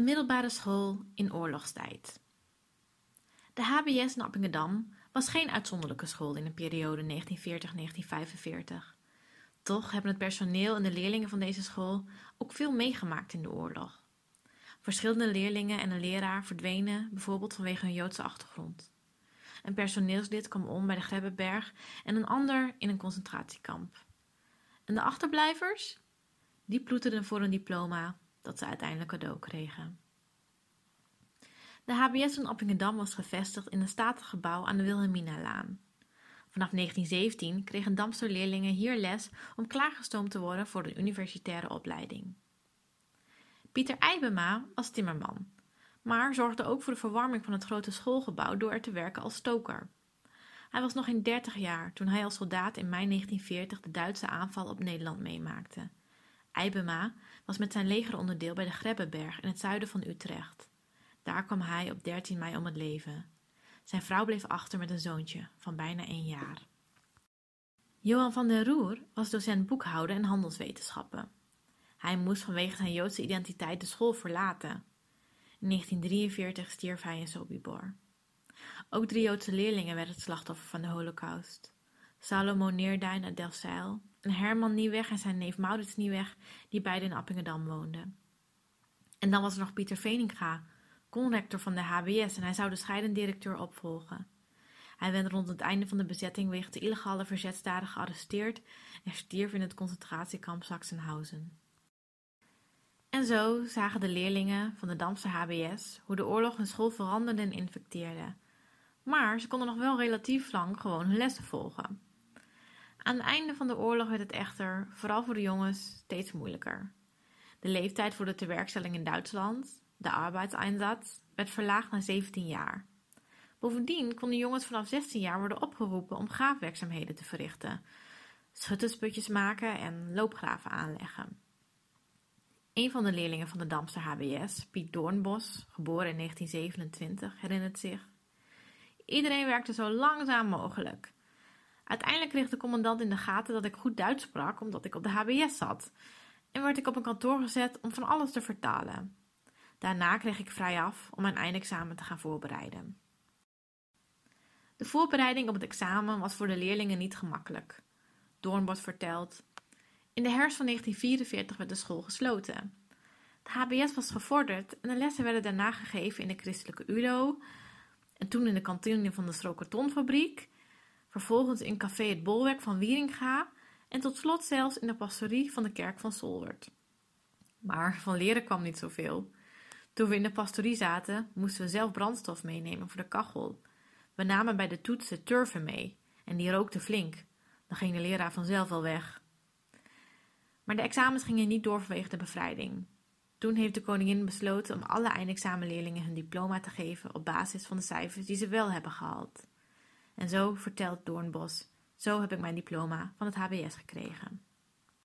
Een middelbare school in oorlogstijd. De HBS in Appingedam was geen uitzonderlijke school in de periode 1940-1945. Toch hebben het personeel en de leerlingen van deze school ook veel meegemaakt in de oorlog. Verschillende leerlingen en een leraar verdwenen bijvoorbeeld vanwege hun Joodse achtergrond. Een personeelslid kwam om bij de Grebbeberg en een ander in een concentratiekamp. En de achterblijvers? Die ploeterden voor een diploma dat ze uiteindelijk cadeau kregen. De HBS in Appingedam was gevestigd in een statig gebouw aan de Wilhelminalaan. Vanaf 1917 kregen Damster leerlingen hier les om klaargestoomd te worden voor de universitaire opleiding. Pieter Eibema was timmerman, maar zorgde ook voor de verwarming van het grote schoolgebouw door er te werken als stoker. Hij was nog in 30 jaar toen hij als soldaat in mei 1940 de Duitse aanval op Nederland meemaakte. Eibema was met zijn legeronderdeel bij de Grebbeberg in het zuiden van Utrecht. Daar kwam hij op 13 mei om het leven. Zijn vrouw bleef achter met een zoontje van bijna één jaar. Johan van der Roer was docent boekhouden en handelswetenschappen. Hij moest vanwege zijn Joodse identiteit de school verlaten. In 1943 stierf hij in Sobibor. Ook drie Joodse leerlingen werden het slachtoffer van de Holocaust. Salomo Neerduin uit Delfzijl en Herman Nieuweg en zijn neef Maurits Nieuweg, die beide in Appingedam woonden. En dan was er nog Pieter Veninga, conrector van de HBS en hij zou de scheidend directeur opvolgen. Hij werd rond het einde van de bezetting wegens de illegale verzetsdaden gearresteerd en stierf in het concentratiekamp Sachsenhausen. En zo zagen de leerlingen van de Damse HBS hoe de oorlog hun school veranderde en infecteerde. Maar ze konden nog wel relatief lang gewoon hun lessen volgen. Aan het einde van de oorlog werd het echter, vooral voor de jongens, steeds moeilijker. De leeftijd voor de tewerkstelling in Duitsland, de arbeidseinsatz, werd verlaagd naar 17 jaar. Bovendien konden jongens vanaf 16 jaar worden opgeroepen om graafwerkzaamheden te verrichten, schuttersputjes maken en loopgraven aanleggen. Een van de leerlingen van de Damster HBS, Piet Doornbos, geboren in 1927, herinnert zich. Iedereen werkte zo langzaam mogelijk. Uiteindelijk kreeg de commandant in de gaten dat ik goed Duits sprak omdat ik op de HBS zat en werd ik op een kantoor gezet om van alles te vertalen. Daarna kreeg ik vrij af om mijn eindexamen te gaan voorbereiden. De voorbereiding op het examen was voor de leerlingen niet gemakkelijk. Doornbos vertelt: In de herfst van 1944 werd de school gesloten. De HBS was gevorderd en de lessen werden daarna gegeven in de christelijke ULO en toen in de kantine van de Strokartonfabriek vervolgens in café Het Bolwerk van Wieringa en tot slot zelfs in de pastorie van de kerk van Solwert. Maar van leren kwam niet zoveel. Toen we in de pastorie zaten, moesten we zelf brandstof meenemen voor de kachel. We namen bij de toetsen turven mee en die rookte flink. Dan ging de leraar vanzelf wel weg. Maar de examens gingen niet door vanwege de bevrijding. Toen heeft de koningin besloten om alle eindexamenleerlingen hun diploma te geven op basis van de cijfers die ze wel hebben gehaald. En zo vertelt Doornbos, zo heb ik mijn diploma van het HBS gekregen.